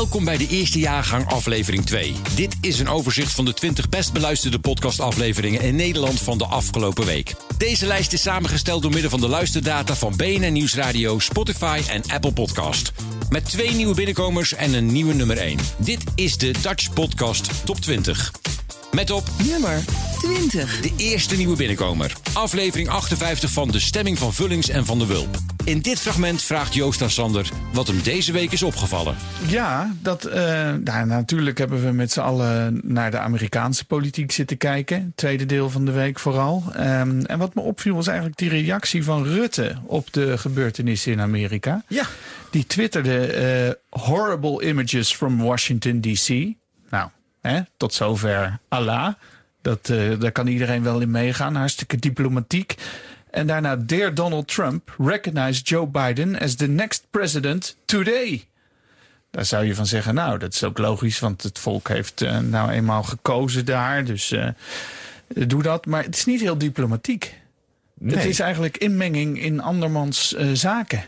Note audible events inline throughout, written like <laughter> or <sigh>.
Welkom bij de eerste jaargang aflevering 2. Dit is een overzicht van de 20 best beluisterde podcastafleveringen in Nederland van de afgelopen week. Deze lijst is samengesteld door middel van de luisterdata van BNN Nieuwsradio, Spotify en Apple Podcast. Met twee nieuwe binnenkomers en een nieuwe nummer 1. Dit is de Dutch Podcast Top 20. Met op nummer 20. De eerste nieuwe binnenkomer. Aflevering 58 van De Stemming van Vullings en van de Wulp. In dit fragment vraagt Joost aan Sander wat hem deze week is opgevallen. Ja, dat, uh, nou, natuurlijk hebben we met z'n allen naar de Amerikaanse politiek zitten kijken. Tweede deel van de week vooral. Um, en wat me opviel was eigenlijk die reactie van Rutte op de gebeurtenissen in Amerika. Ja. Die twitterde uh, horrible images from Washington D.C. Nou, hè, tot zover Allah. Dat, uh, daar kan iedereen wel in meegaan. Hartstikke diplomatiek. En daarna, Dear Donald Trump, recognize Joe Biden as the next president today. Daar zou je van zeggen, nou, dat is ook logisch, want het volk heeft uh, nou eenmaal gekozen daar. Dus uh, doe dat. Maar het is niet heel diplomatiek. Nee. Het is eigenlijk inmenging in andermans zaken.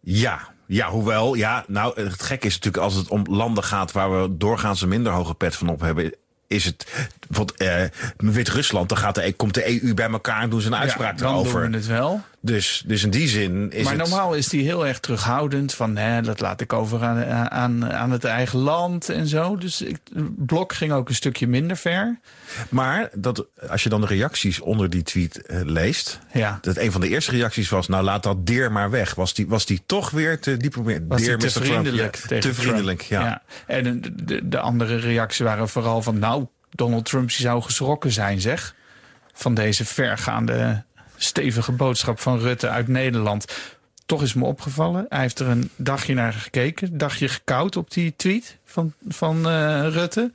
Ja, ja, hoewel, ja, nou, het gek is natuurlijk als het om landen gaat waar we doorgaans een minder hoge pet van op hebben is het. Want uh, Wit-Rusland, dan gaat de, komt de EU bij elkaar en doen ze een uitspraak ja, dan erover. Doen we het wel. Dus, dus in die zin is maar het... normaal is die heel erg terughoudend. Van hè, dat laat ik over aan, aan, aan het eigen land en zo. Dus ik, Blok ging ook een stukje minder ver. Maar dat, als je dan de reacties onder die tweet uh, leest. Ja. Dat een van de eerste reacties was: Nou, laat dat deer maar weg. Was die, was die toch weer te diplomaat? Was die te vriendelijk? Ja, te vriendelijk, ja. ja. En de, de andere reacties waren vooral van: Nou, Donald Trump zou geschrokken zijn, zeg. Van deze vergaande, stevige boodschap van Rutte uit Nederland. Toch is me opgevallen. Hij heeft er een dagje naar gekeken. Dagje gekoud op die tweet van, van uh, Rutte.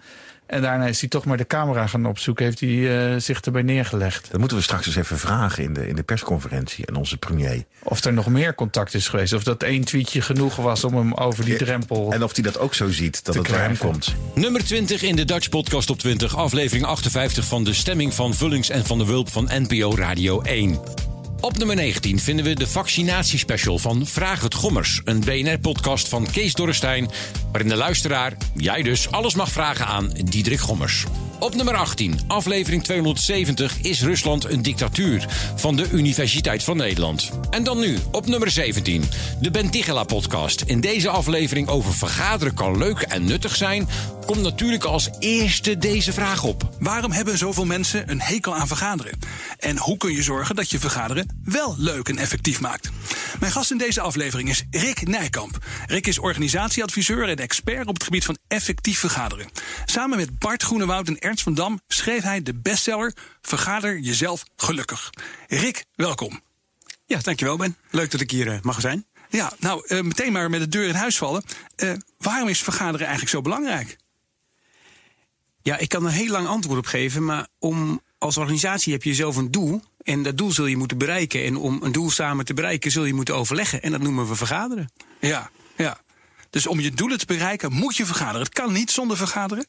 En daarna is hij toch maar de camera gaan opzoeken. Heeft hij uh, zich erbij neergelegd. Dat moeten we straks eens even vragen in de, in de persconferentie aan onze premier. Of er nog meer contact is geweest. Of dat één tweetje genoeg was om hem over die drempel. En of hij dat ook zo ziet, dat het bij hem komt. Nummer 20 in de Dutch Podcast op 20. Aflevering 58 van de stemming van Vullings en van de Wulp van NPO Radio 1. Op nummer 19 vinden we de vaccinatiespecial van Vraag het Gommers. Een BNR-podcast van Kees Dorrestein. Waarin de luisteraar, jij dus, alles mag vragen aan Diederik Gommers. Op nummer 18, aflevering 270, is Rusland een dictatuur van de Universiteit van Nederland. En dan nu, op nummer 17, de Ben podcast. In deze aflevering over vergaderen kan leuk en nuttig zijn, komt natuurlijk als eerste deze vraag op. Waarom hebben zoveel mensen een hekel aan vergaderen? En hoe kun je zorgen dat je vergaderen wel leuk en effectief maakt? Mijn gast in deze aflevering is Rick Nijkamp. Rick is organisatieadviseur en expert op het gebied van effectief vergaderen. Samen met Bart Groenewoud en Ernst van Dam schreef hij de bestseller Vergader jezelf gelukkig. Rick, welkom. Ja, dankjewel Ben. Leuk dat ik hier uh, mag zijn. Ja, nou, uh, meteen maar met de deur in huis vallen. Uh, waarom is vergaderen eigenlijk zo belangrijk? Ja, ik kan er heel lang antwoord op geven, maar om, als organisatie heb je zelf een doel. En dat doel zul je moeten bereiken. En om een doel samen te bereiken, zul je moeten overleggen. En dat noemen we vergaderen. Ja, ja. Dus om je doelen te bereiken, moet je vergaderen. Het kan niet zonder vergaderen.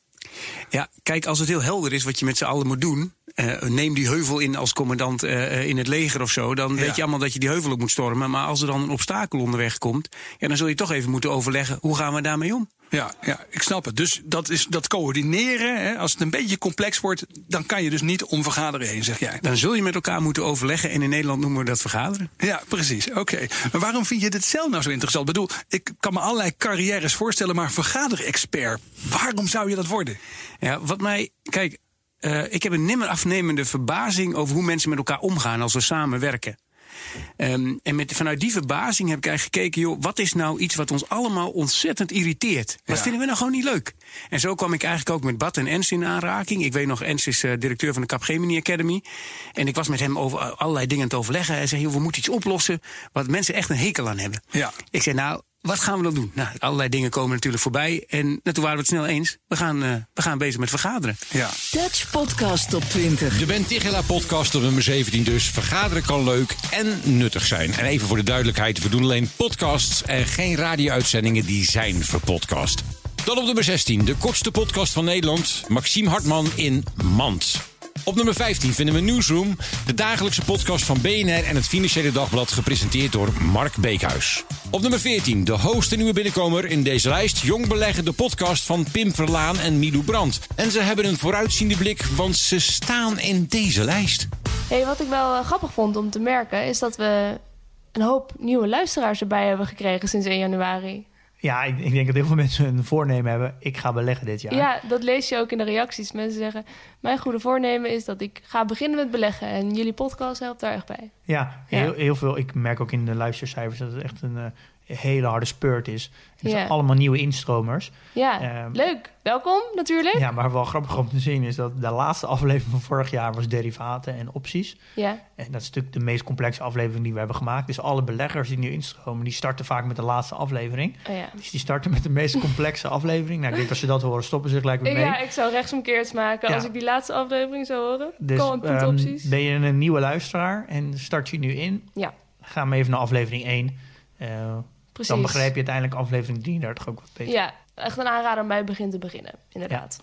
Ja, kijk, als het heel helder is wat je met z'n allen moet doen. Uh, neem die heuvel in als commandant uh, in het leger of zo. Dan ja. weet je allemaal dat je die heuvel op moet stormen. Maar als er dan een obstakel onderweg komt. Ja, dan zul je toch even moeten overleggen. Hoe gaan we daarmee om? Ja, ja, ik snap het. Dus dat is dat coördineren. Hè, als het een beetje complex wordt, dan kan je dus niet om vergaderen heen, zeg jij. Dan zul je met elkaar moeten overleggen. En in Nederland noemen we dat vergaderen. Ja, precies. Oké. Okay. Maar waarom vind je dit zelf nou zo interessant? Ik bedoel, ik kan me allerlei carrières voorstellen, maar vergaderexpert. Waarom zou je dat worden? Ja, wat mij. Kijk, uh, ik heb een nimmer afnemende verbazing over hoe mensen met elkaar omgaan als we samenwerken. Ehm, en met, vanuit die verbazing heb ik eigenlijk gekeken, joh, wat is nou iets wat ons allemaal ontzettend irriteert? Wat vinden we nou gewoon niet leuk? En zo kwam ik eigenlijk ook met Bart en Ens in aanraking. Ik weet nog, Ens is eh, directeur van de Capgemini Academy. En ik was met hem over allerlei dingen te overleggen. Hij zei, joh, we moeten iets oplossen wat mensen echt een hekel aan hebben. Ja. Ik zei, nou, wat gaan we dan doen? Nou, allerlei dingen komen natuurlijk voorbij. En nou, toen waren we het snel eens. We gaan, eh, we gaan bezig met vergaderen. Ja. Dutch Podcast Top 20. De Ben Tigela podcast op nummer 17 dus. Vergaderen kan leuk en nuttig zijn. En even voor de duidelijkheid, we doen alleen podcasts en geen radio-uitzendingen die zijn verpodcast. Dan op nummer 16, de kortste podcast van Nederland. Maxime Hartman in Mand. Op nummer 15 vinden we Newsroom, de dagelijkse podcast van BNR en het Financiële Dagblad, gepresenteerd door Mark Beekhuis. Op nummer 14, de hoogste nieuwe binnenkomer in deze lijst, Jong Beleggen, de podcast van Pim Verlaan en Milou Brandt. En ze hebben een vooruitziende blik, want ze staan in deze lijst. Hey, wat ik wel eh, grappig vond om te merken is dat we een hoop nieuwe luisteraars erbij hebben gekregen sinds 1 januari. Ja, ik, ik denk dat heel veel mensen een voornemen hebben. Ik ga beleggen dit jaar. Ja. dat lees je ook in de reacties. Mensen zeggen: Mijn goede voornemen is dat ik ga beginnen met beleggen. En jullie podcast helpt daar echt bij. Ja, Ja. Heel, heel veel. Ik merk ook in de luistercijfers dat het echt een eh, hele harde spurt is. Het zijn Ja. allemaal nieuwe instromers. Ja, Ehm, leuk. Welkom natuurlijk. Ja, maar wel grappig om te zien is dat de laatste aflevering van vorig jaar was derivaten en opties. Ja, En dat is natuurlijk de meest complexe aflevering die we hebben gemaakt. Dus alle beleggers die nu instromen, die starten vaak met de laatste aflevering. oh, ja. Dus die starten met de meest complexe <laughs> aflevering. Nou, ik denk als ze dat horen, stoppen ze gelijk weer mee. ja, ik zou rechtsomkeerds maken Ja. als ik die laatste aflevering zou horen. Dus ehm, opties. ben je een nieuwe luisteraar en start je nu in, Ja, ga maar even naar aflevering 1. Eh, precies. dan begrijp je uiteindelijk aflevering 33 ook wat beter. Ja, echt een aanrader om bij het begin te beginnen, inderdaad.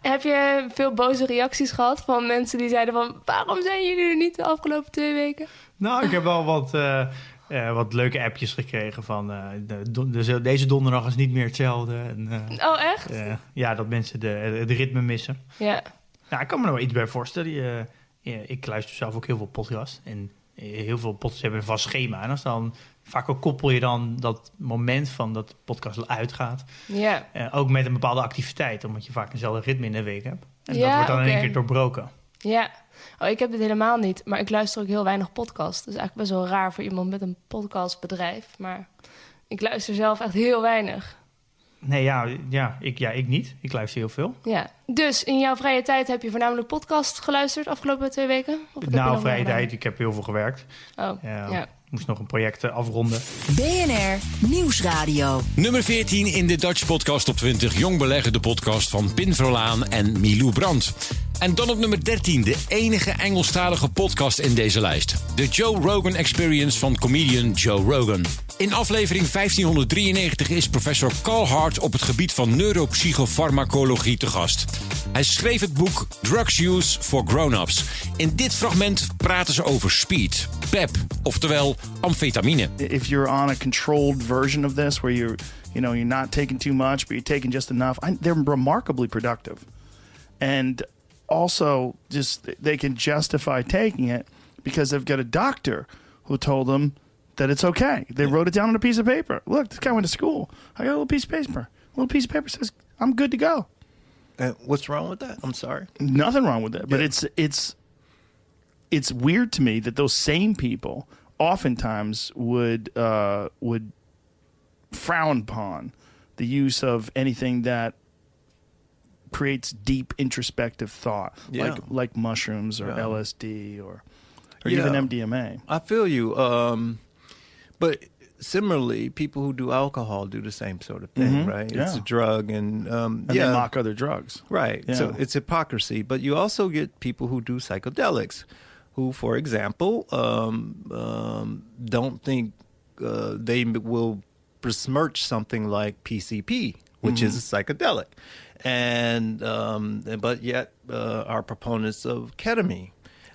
Heb je veel boze reacties gehad van mensen die zeiden van... waarom zijn jullie er niet de afgelopen twee weken? Nou, ik heb wel wat, eh, eh, wat leuke appjes gekregen van eh, de, don- de- deze donderdag is niet meer hetzelfde. En, Oh, echt? ja, dat mensen de, het ritme missen. Ja. Nou, ik kan me er wel iets bij voorstellen. Je, ik luister zelf ook heel veel podcasts. En heel veel podcasts hebben een vast schema. En als dan, vaak ook koppel je dan dat moment van dat de podcast uitgaat. Ja. eh, ook met een bepaalde activiteit. Omdat je vaak eenzelfde ritme in de week hebt. En dat wordt dan in één keer doorbroken. Ja. Oh, ik heb dit helemaal niet. Maar ik luister ook heel weinig podcasts. Dat is eigenlijk best wel raar voor iemand met een podcastbedrijf. Maar ik luister zelf echt heel weinig. Nee, ja, ja, ik, ja, ik niet. Ik luister heel veel. Ja. Dus in jouw vrije tijd heb je voornamelijk podcast geluisterd afgelopen twee weken? Of nou, vrije tijd. Ik heb heel veel gewerkt. Oh, ja. Moest nog een project eh, afronden. BNR Nieuwsradio. Nummer 14 in de Dutch Podcast op 20. Jong Beleggen, de podcast van Pin Verlaan en Milou Brandt. En dan op nummer 13, de enige Engelstalige podcast in deze lijst. De Joe Rogan Experience van comedian Joe Rogan. In aflevering 1593 is professor Carl Hart op het gebied van neuropsychofarmacologie te gast. Hij schreef het boek Drugs Use for Grown-ups. In dit fragment praten ze over speed, pep, oftewel amfetamine. if you're on a controlled version of this where you're you know you're not taking too much but you're taking just enough I, they're remarkably productive and also just they can justify taking it because they've got a doctor who told them that it's okay they wrote it down on a piece of paper look this guy went to school i got a little piece of paper a little piece of paper says i'm good to go Uh, what's wrong with that? I'm sorry. nothing wrong with that. but it's it's it's weird to me that those same people oftentimes would uh, would frown upon the use of anything that creates deep introspective thought Yeah. like like mushrooms or Yeah. LSD or or Yeah. even MDMA I feel you. Um, but similarly, people who do alcohol do the same sort of thing, Mhm. right? It's a drug, and um, and yeah, they mock other drugs right. So it's hypocrisy. But you also get people who do psychedelics, who, for example, um, um, don't think uh, they will besmirch something like PCP, which is a psychedelic, and um, but yet uh, are proponents of ketamine.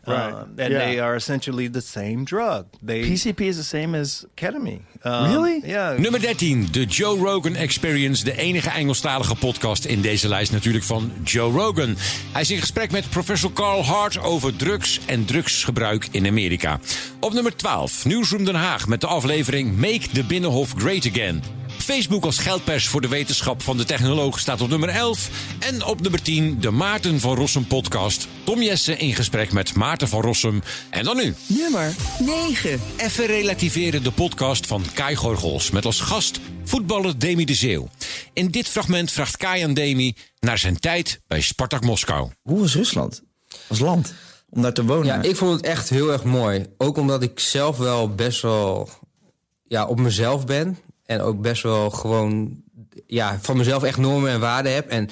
Right. Um, and Yeah. they are essentially the same drug. They PCP is the same as ketamine. Um, Really? Yeah. Nummer 13, de Joe Rogan Experience. De enige Engelstalige podcast in deze lijst natuurlijk van Joe Rogan. Hij is in gesprek met professor Carl Hart over drugs en drugsgebruik in Amerika. Op nummer 12, Newsroom Den Haag met de aflevering Make the Binnenhof Great Again. Facebook als geldpers voor de wetenschap van de technoloog staat op nummer 11. En op nummer 10 de Maarten van Rossum podcast. Tom Jessen in gesprek met Maarten van Rossum. En dan nu. Nummer 9. Even relativeren de podcast van Kai Gorgels met als gast voetballer Demi de Zeeuw. In dit fragment vraagt Kai aan Demi naar zijn tijd bij Spartak Moskou. Hoe is Rusland als land om daar te wonen? Ja, ik vond het echt heel erg mooi. Ook omdat ik zelf wel best wel ja, op mezelf ben. En ook best wel gewoon ja, van mezelf echt normen en waarden heb. En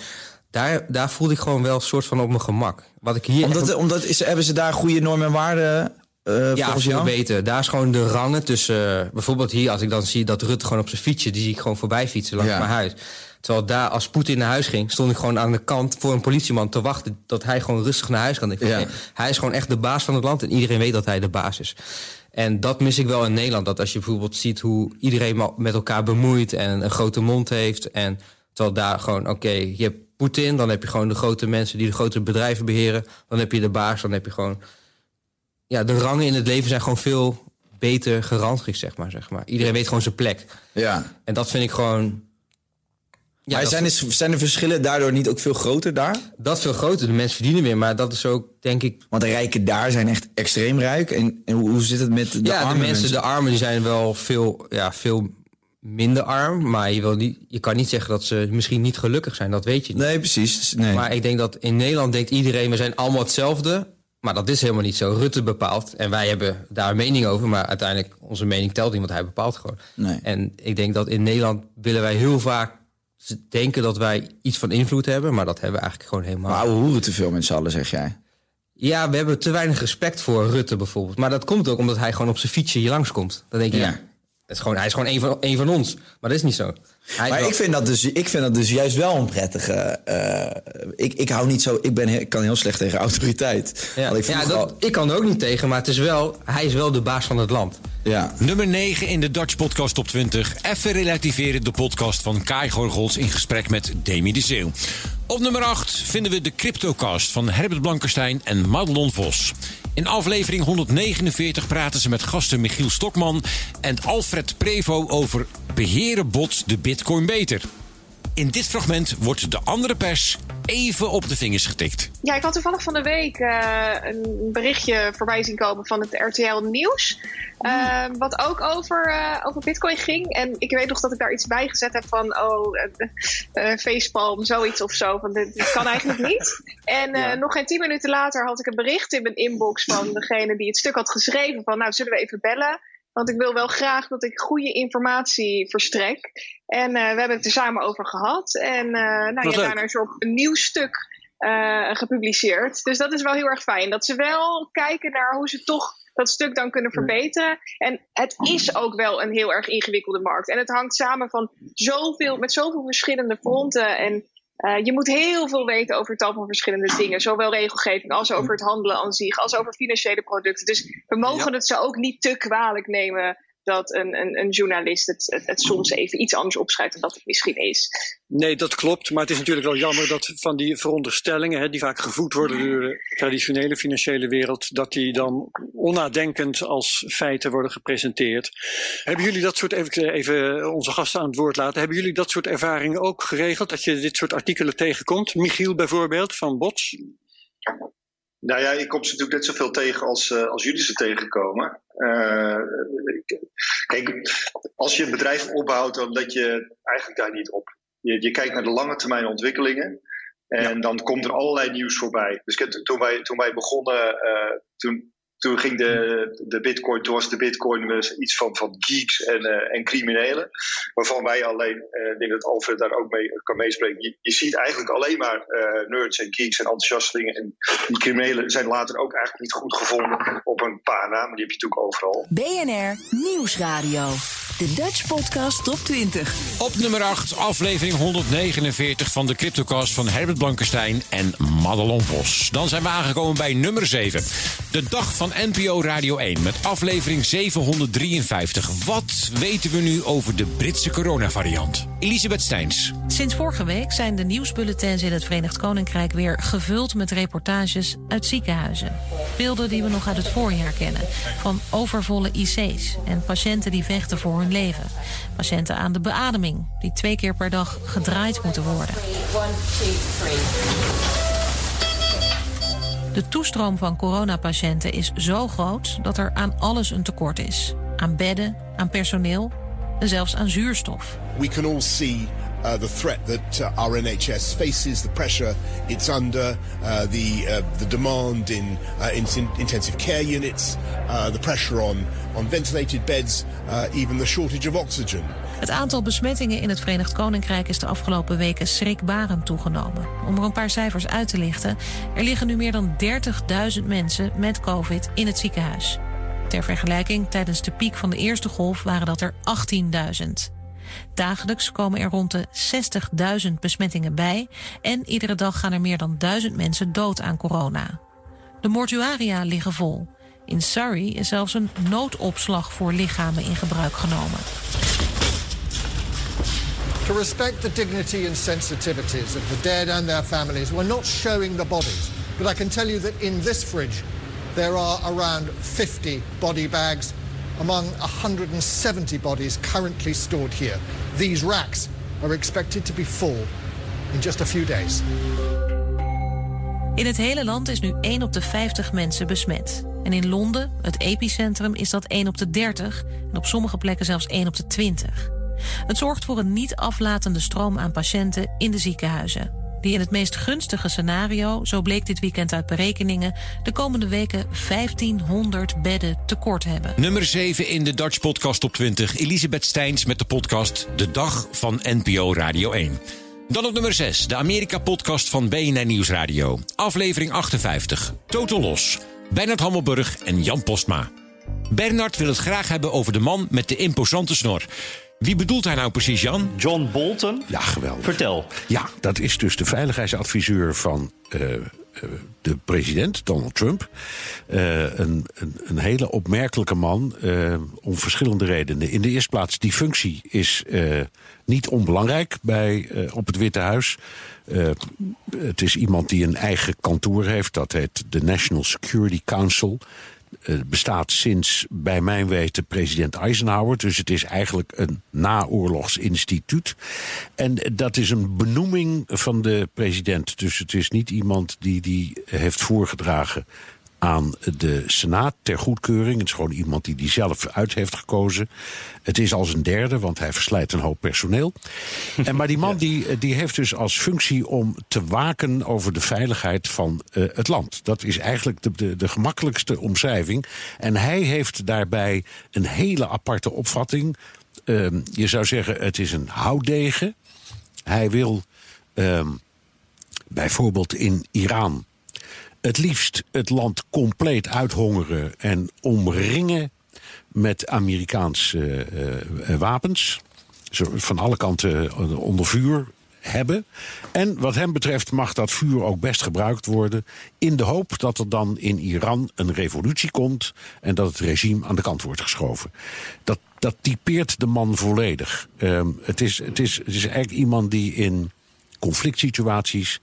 daar, daar voelde ik gewoon wel een soort van op mijn gemak. Wat ik hier omdat echt- omdat is, hebben ze daar goede normen en waarden eh ja, veel beter. Daar is gewoon de rangen tussen... eh, bijvoorbeeld hier, als ik dan zie dat Rutte gewoon op zijn fietsje... die zie ik gewoon voorbij fietsen langs Ja. mijn huis. Terwijl daar, als Poetin naar huis ging... stond ik gewoon aan de kant voor een politieman te wachten... dat hij gewoon rustig naar huis kan. Ik Ja. nee, hij is gewoon echt de baas van het land... en iedereen weet dat hij de baas is. En dat mis ik wel in Nederland. Dat als je bijvoorbeeld ziet hoe iedereen met elkaar bemoeit... en een grote mond heeft... en terwijl daar gewoon, oké, je hebt Poetin... dan heb je gewoon de grote mensen die de grote bedrijven beheren... dan heb je de baas, dan heb je gewoon ja, de rangen in het leven zijn gewoon veel beter gerangschik, zeg maar, zeg maar. Iedereen weet gewoon zijn plek. Ja. En dat vind ik gewoon... Ja, maar zijn, de, zijn de verschillen daardoor niet ook veel groter daar? dat is veel groter. De mensen verdienen meer, maar dat is ook, denk ik... Want de rijken daar zijn echt extreem rijk. En, en hoe, hoe zit het met de ja, arme de mensen, de armen, die zijn wel veel, ja, veel minder arm. Maar je, wil niet, je kan niet zeggen dat ze misschien niet gelukkig zijn. Dat weet je niet. Nee, precies. Nee. Maar ik denk dat in Nederland denkt iedereen... we zijn allemaal hetzelfde. Maar dat is helemaal niet zo. Rutte bepaalt. En wij hebben daar een mening over. Maar uiteindelijk, onze mening telt niet, want hij bepaalt gewoon. nee. En ik denk dat in Nederland willen wij heel vaak denken dat wij iets van invloed hebben, maar dat hebben we eigenlijk gewoon helemaal. Maar ouwe hoeren te veel met z'n allen, zeg jij. Ja, we hebben te weinig respect voor Rutte bijvoorbeeld. Maar dat komt ook omdat hij gewoon op zijn fietsje hier langskomt. Dan denk je, Ja. ja, het is gewoon, hij is gewoon een van, een van ons. Maar dat is niet zo. Hij Maar wel- ik vind, dat dus, ik vind dat dus juist wel een prettige. eh, ik, ik hou niet zo. Ik, ben, ik kan heel slecht tegen autoriteit. ja, ik ja, dat, al- ik kan er ook niet tegen, maar het is wel, hij is wel de baas van het land. ja. Nummer 9 in de Dutch Podcast Top 20. Even relativeren de podcast van Kai Gorgels in gesprek met Demi de Zeeuw. Op nummer 8 vinden we de Cryptocast van Herbert Blankenstein en Madelon Vos. In aflevering 149 praten ze met gasten Michiel Stokman en Alfred Prevo over beheren bot de bitcoin beter. In dit fragment wordt de andere pers even op de vingers getikt. Ja, ik had toevallig van de week eh, een berichtje voorbij zien komen van het RTL Nieuws. eh, wat ook over, eh, over Bitcoin ging. En ik weet nog dat ik daar iets bij gezet heb van: oh, eh facepalm, zoiets of zo. Van dit, dit kan eigenlijk <laughs> niet. En eh, nog geen tien minuten later had ik een bericht in mijn inbox van degene die het stuk had geschreven: van nou, zullen we even bellen? Want ik wil wel graag dat ik goede informatie verstrek. En eh, we hebben het er samen over gehad. En eh nou, ja, daarna is er op een nieuw stuk eh, gepubliceerd. Dus dat is wel heel erg fijn. Dat ze wel kijken naar hoe ze toch dat stuk dan kunnen verbeteren. En het is ook wel een heel erg ingewikkelde markt. En het hangt samen van zoveel, met zoveel verschillende fronten. En eh, je moet heel veel weten over tal van verschillende dingen. Zowel regelgeving als over het handelen aan zich, als over financiële producten. Dus we mogen het ze ook niet te kwalijk nemen dat een, een, een journalist het, het, soms even iets anders opschrijft dan dat het misschien is. Nee, dat klopt. Maar het is natuurlijk wel jammer dat van die veronderstellingen, hè, die vaak gevoed worden door de traditionele financiële wereld, dat die dan onnadenkend als feiten worden gepresenteerd. Hebben jullie dat soort, even, even onze gasten aan het woord laten, hebben jullie dat soort ervaringen ook geregeld? Dat je dit soort artikelen tegenkomt? Michiel bijvoorbeeld van Bots? Nou ja, ik kom ze natuurlijk net zoveel tegen als, eh, als jullie ze tegenkomen. Eh, kijk, als je een bedrijf opbouwt, dan let je eigenlijk daar niet op. Je, je kijkt naar de lange termijn ontwikkelingen. En dan komt er allerlei nieuws voorbij. Dus toen wij, toen wij begonnen, eh, toen, toen ging de, de bitcoin, toen was de bitcoin dus iets van, van geeks en, eh, en criminelen. Waarvan wij alleen, eh, ik denk dat Alfred daar ook mee kan meespreken. Je, je ziet eigenlijk alleen maar eh, nerds en geeks en enthousiastelingen. En die criminelen zijn later ook eigenlijk niet goed gevonden op een paar namen. Die heb je natuurlijk overal. BNR Nieuwsradio. De Dutch Podcast Top 20. Op nummer 8, aflevering 149 van de Cryptocast van Herbert Blankenstein en Madelon Vos. Dan zijn we aangekomen bij nummer 7. De dag van van NPO Radio 1 met aflevering 753. Wat weten we nu over de Britse coronavariant? Elisabeth Steins. Sinds vorige week zijn de nieuwsbulletins in het Verenigd Koninkrijk weer gevuld met reportages uit ziekenhuizen. Beelden die we nog uit het voorjaar kennen. Van overvolle IC's en patiënten die vechten voor hun leven. Patiënten aan de beademing die twee keer per dag gedraaid moeten worden. De toestroom van coronapatiënten is zo groot dat er aan alles een tekort is. Aan bedden, aan personeel en zelfs aan zuurstof. We uh, the threat that uh, NHS faces, the pressure it's under, uh, the uh, the demand in, uh, in intensive care units, uh, the pressure on on ventilated beds, even the shortage of oxygen. Het aantal besmettingen in het Verenigd Koninkrijk is de afgelopen weken schrikbarend toegenomen. Om er een paar cijfers uit te lichten, er liggen nu meer dan 30.000 mensen met COVID in het ziekenhuis. Ter vergelijking, tijdens de piek van de eerste golf waren dat er 18.000. Dagelijks komen er rond de 60.000 besmettingen bij en iedere dag gaan er meer dan 1000 mensen dood aan corona. De mortuaria liggen vol. In Surrey is zelfs een noodopslag voor lichamen in gebruik genomen. To respect the dignity and sensitivities of the dead and their families, we're not showing the bodies. But I can tell you that in this fridge, there are around 50 body bags among 170 bodies currently stored here. These racks are expected to be full in just a few days. In het hele land is nu 1 op de 50 mensen besmet. En in Londen, het epicentrum, is dat 1 op de 30 en op sommige plekken zelfs 1 op de 20. Het zorgt voor een niet aflatende stroom aan patiënten in de ziekenhuizen. Die in het meest gunstige scenario, zo bleek dit weekend uit berekeningen, de komende weken 1500 bedden tekort hebben. Nummer 7 in de Dutch Podcast op 20. Elisabeth Steins met de podcast De Dag van NPO Radio 1. Dan op nummer 6, de Amerika-podcast van BNN Nieuwsradio. Aflevering 58, Total Los. Bernard Hammelburg en Jan Postma. Bernard wil het graag hebben over de man met de imposante snor. Wie bedoelt hij nou precies, Jan? John Bolton. Ja, geweldig. Vertel. Ja, dat is dus de veiligheidsadviseur van uh, de president, Donald Trump. Uh, een, een, een, hele opmerkelijke man, om verschillende redenen. In de eerste plaats, die functie is niet onbelangrijk bij, op het Witte Huis. het is iemand die een eigen kantoor heeft, dat heet de National Security Council. Het bestaat sinds, bij mijn weten, president Eisenhower. Dus het is eigenlijk een naoorlogsinstituut. En dat is een benoeming van de president. Dus het is niet iemand die die heeft voorgedragen aan de Senaat ter goedkeuring. Het is gewoon iemand die die zelf uit heeft gekozen. Het is als een derde, want hij verslijt een hoop personeel. en, maar die man <laughs> die, die heeft dus als functie om te waken over de veiligheid van uh, het land. Dat is eigenlijk de, de, de gemakkelijkste omschrijving. En hij heeft daarbij een hele aparte opvatting. Uh, je zou zeggen, het is een houdegen. Hij wil uh, bijvoorbeeld in Iran het liefst het land compleet uithongeren en omringen met Amerikaanse uh, wapens. Zo van alle kanten eh, onder vuur hebben. En wat hem betreft mag dat vuur ook best gebruikt worden. In de hoop dat er dan in Iran een revolutie komt. En dat het regime aan de kant wordt geschoven. Dat, dat typeert de man volledig. Um, het, is, het, is, het is eigenlijk iemand die in conflict situaties.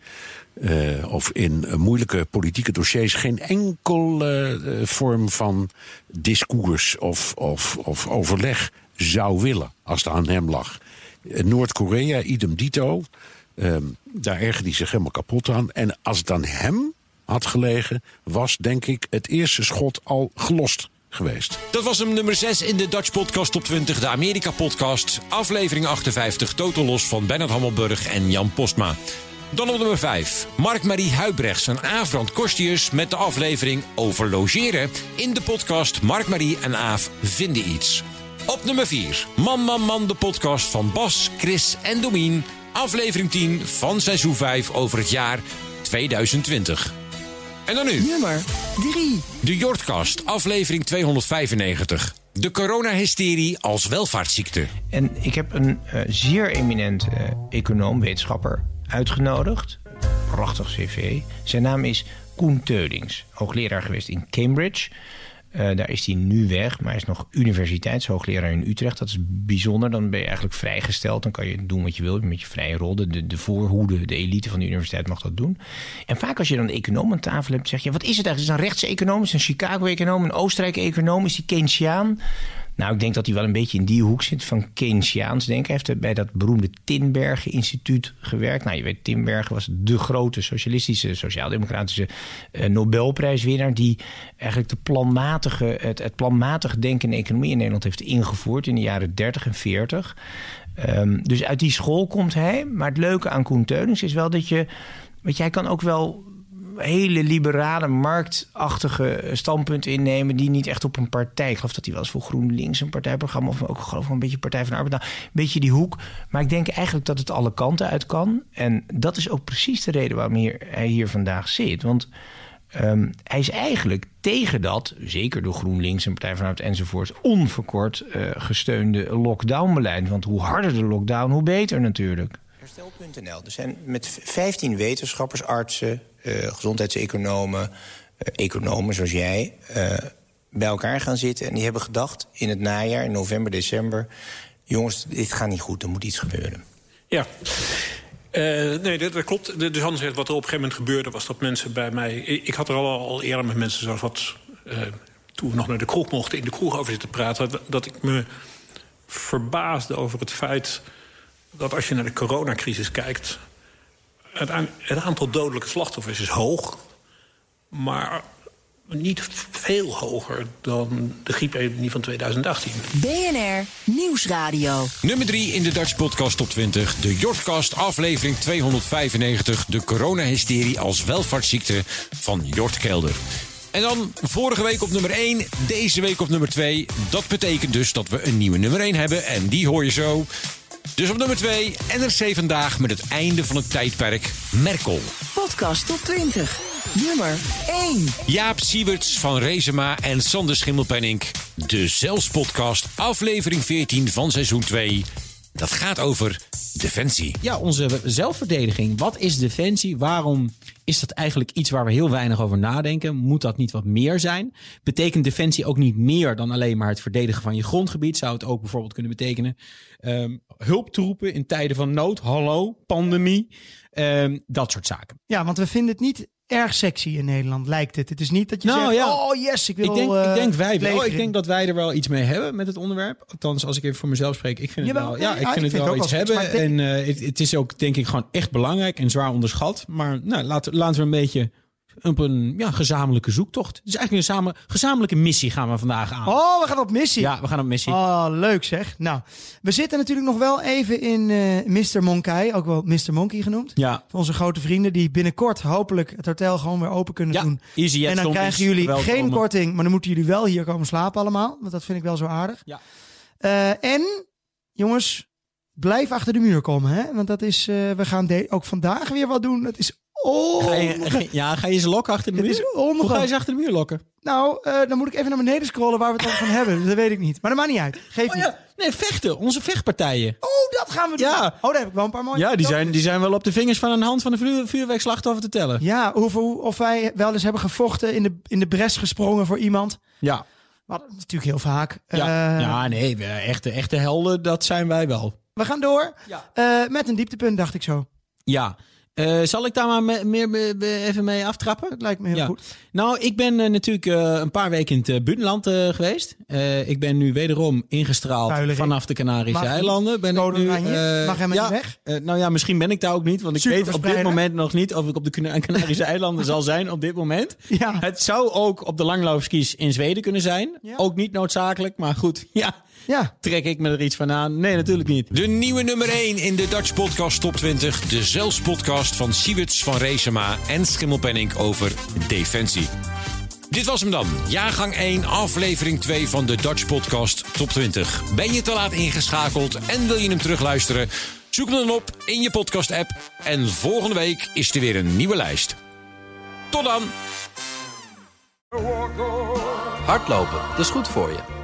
Uh, of in moeilijke politieke dossiers geen enkele uh, vorm van discours of, of, of overleg zou willen als het aan hem lag. Noord-Korea, idem dito. Ehm, daar ergerde hij zich helemaal kapot aan. En als het aan hem had gelegen, was denk ik het eerste schot al gelost geweest. Dat was hem nummer 6 in de Dutch Podcast op 20, de Amerika Podcast. Aflevering 58, totaal los van Bernard Hammelburg en Jan Postma. Dan op nummer 5. Mark-Marie Huibrechts en Aafrand Kostius met de aflevering over logeren in de podcast Mark-Marie en Aaf vinden iets. Op nummer 4. Man, man, man, de podcast van Bas, Chris en Domien. Aflevering 10 van seizoen 5 over het jaar 2020. En dan nu. Nummer 3. De Jordkast, aflevering 295. De coronahysterie als welvaartsziekte. En ik heb een uh, zeer eminent uh, econoom, wetenschapper uitgenodigd. Prachtig cv. Zijn naam is Koen Teulings, hoogleraar geweest in Cambridge. Eh, daar is hij nu weg, maar hij is nog universiteitshoogleraar in Utrecht. Dat is bijzonder. Dan ben je eigenlijk vrijgesteld. Dan kan je doen wat je wilt met je vrije rol. De, de voorhoede, de elite van de universiteit mag dat doen. En vaak als je dan een econoom aan tafel hebt, zeg je: wat is het eigenlijk? Is een rechtse econoom? Is een Chicago-econoom? Een Oostenrijk-econoom? Is die Keynesiaan? Nou, ik denk dat hij wel een beetje in die hoek zit van Keynesiaans denken. Hij heeft bij dat beroemde Tinbergen Instituut gewerkt. Nou, je weet, Tinbergen was de grote socialistische, sociaal-democratische eh, Nobelprijswinnaar... die eigenlijk de planmatige, het, het planmatig denken in de economie in Nederland heeft ingevoerd... in de jaren 30 en 40. Ehm, dus uit die school komt hij. Maar het leuke aan Koen Teunings is wel dat je... Weet je, hij kan ook wel hele liberale, marktachtige standpunten innemen... die niet echt op een partij... Ik geloof dat hij wel eens voor GroenLinks een partijprogramma... of ook geloof ik een beetje Partij van de Arbeid... Nou, een beetje die hoek. Maar ik denk eigenlijk dat het alle kanten uit kan. En dat is ook precies de reden waarom hij hier vandaag zit. Want... Um, hij is eigenlijk tegen dat, zeker door GroenLinks en Partij van Arbeid enzovoort, onverkort uh, gesteunde lockdownbeleid. Want hoe harder de lockdown, hoe beter natuurlijk. Herstel.nl. Er zijn met 15 wetenschappers, artsen, gezondheidseconomen, uh, economen zoals jij, uh, bij elkaar gaan zitten. En die hebben gedacht in het najaar, in november, december... jongens, dit gaat niet goed, er moet iets gebeuren. Ja. nee, dat, klopt. Dus anders wat er op een gegeven moment gebeurde... was dat mensen bij mij... Ik had er al, al eerder met mensen zoals wat... toen we nog naar de kroeg mochten, in de kroeg over zitten praten... dat ik me verbaasde over het feit dat als je naar de coronacrisis kijkt... Het, het, aantal dodelijke slachtoffers is hoog... maar niet veel hoger dan de griepepidemie van 2018. BNR Nieuwsradio. Nummer 3 in de Dutch Podcast Top 20. De Jortcast aflevering 295. De coronahysterie als welvaartsziekte van Jort Kelder. En dan vorige week op nummer 1, deze week op nummer 2. Dat betekent dus dat we een nieuwe nummer 1 hebben. En die hoor je zo. Dus op nummer 2, NRC Vandaag met het einde van het tijdperk Merkel. Podcast top 20. Nummer 1. Jaap Siewerts van Rezema en Sander Schimmelpenning. De Zels Podcast, aflevering 14 van seizoen 2. Dat gaat over defensie. Ja, onze zelfverdediging. Wat is defensie? Waarom is dat eigenlijk iets waar we heel weinig over nadenken? Moet dat niet wat meer zijn? Betekent defensie ook niet meer dan alleen maar het verdedigen van je grondgebied? Zou het ook bijvoorbeeld kunnen betekenen um, hulptroepen in tijden van nood? Hallo, pandemie, um, dat soort zaken. Ja, want we vinden het niet erg sexy in Nederland, lijkt het. Het is niet dat je nou, zegt, ja. oh yes, ik wil ik denk, uh, ik denk wij wel. leger Ik denk dat wij er wel iets mee hebben met het onderwerp. Althans, als ik even voor mezelf spreek, ik vind het wel, ja, ik vind ik het vind wel iets hebben. En uh, het, het is ook denk ik gewoon echt belangrijk en zwaar onderschat. Maar nou, laten, laten we een beetje op een ja, gezamenlijke zoektocht. Het is eigenlijk een samen, gezamenlijke missie gaan we vandaag aan. Oh, we gaan op missie. Ja, we gaan op missie. Oh, leuk zeg. Nou, we zitten natuurlijk nog wel even in uh, Mr. Monkey, ook wel Mr. Monkey genoemd. Ja. Van onze grote vrienden die binnenkort hopelijk het hotel gewoon weer open kunnen Ja, doen. EasyJet en dan krijgen jullie geen korting, maar dan moeten jullie wel hier komen slapen allemaal. Want dat vind ik wel zo aardig. Ja. Uh, en, jongens, blijf achter de muur komen. Hè? Want dat is, uh, we gaan ook vandaag weer wat doen. Het is Oh, Ga je, ga- ja, ga je ze lokken achter de is muur? Hoe ga je ze achter de muur lokken? Nou, uh, dan moet ik even naar beneden scrollen waar we het over gaan hebben. Dat weet ik niet. Maar dat maakt niet uit. Geef Oh niet. ja, nee, vechten. Onze vechtpartijen. Oh, dat gaan we doen. Ja. Oh, daar heb ik wel een paar mooie. Ja, die zijn, die zijn wel op de vingers van een hand van een vuur, vuurwerkslachtoffer te tellen. Ja, hoeveel, of wij wel eens hebben gevochten, in de, in de bres gesprongen voor iemand. Ja. Is natuurlijk heel vaak. Ja, Eh, ja nee, we, echte, echte helden, dat zijn wij wel. We gaan door. Eh, met een dieptepunt, dacht ik zo. Ja. Eh, zal ik daar maar me- meer me- me- even mee aftrappen? Dat lijkt me heel Ja. goed. Nou, ik ben eh, natuurlijk eh, een paar weken in het buitenland geweest. Ik ben nu wederom ingestraald vanaf de Canarische Mag eilanden. Ben ik nu, Mag helemaal ja, niet weg. nou ja, misschien ben ik daar ook niet. Want ik weet op dit moment nog niet of ik op de Cana- Canarische eilanden zal zijn op dit moment. <laughs> Ja. Het zou ook op de langloopskis in Zweden kunnen zijn. Ook niet noodzakelijk, maar goed. <laughs> Ja. Ja. Trek ik me er iets van aan? Nee, natuurlijk niet. De nieuwe nummer 1 in de Dutch Podcast Top 20. De Zels podcast van Siewits van Reesema en Schimmelpenning over defensie. Dit was hem dan. Jaargang 1, aflevering 2 van de Dutch Podcast Top 20. Ben je te laat ingeschakeld en wil je hem terugluisteren? Zoek hem dan op in je podcast-app. En volgende week is er weer een nieuwe lijst. Tot dan! Hardlopen, dat is goed voor je.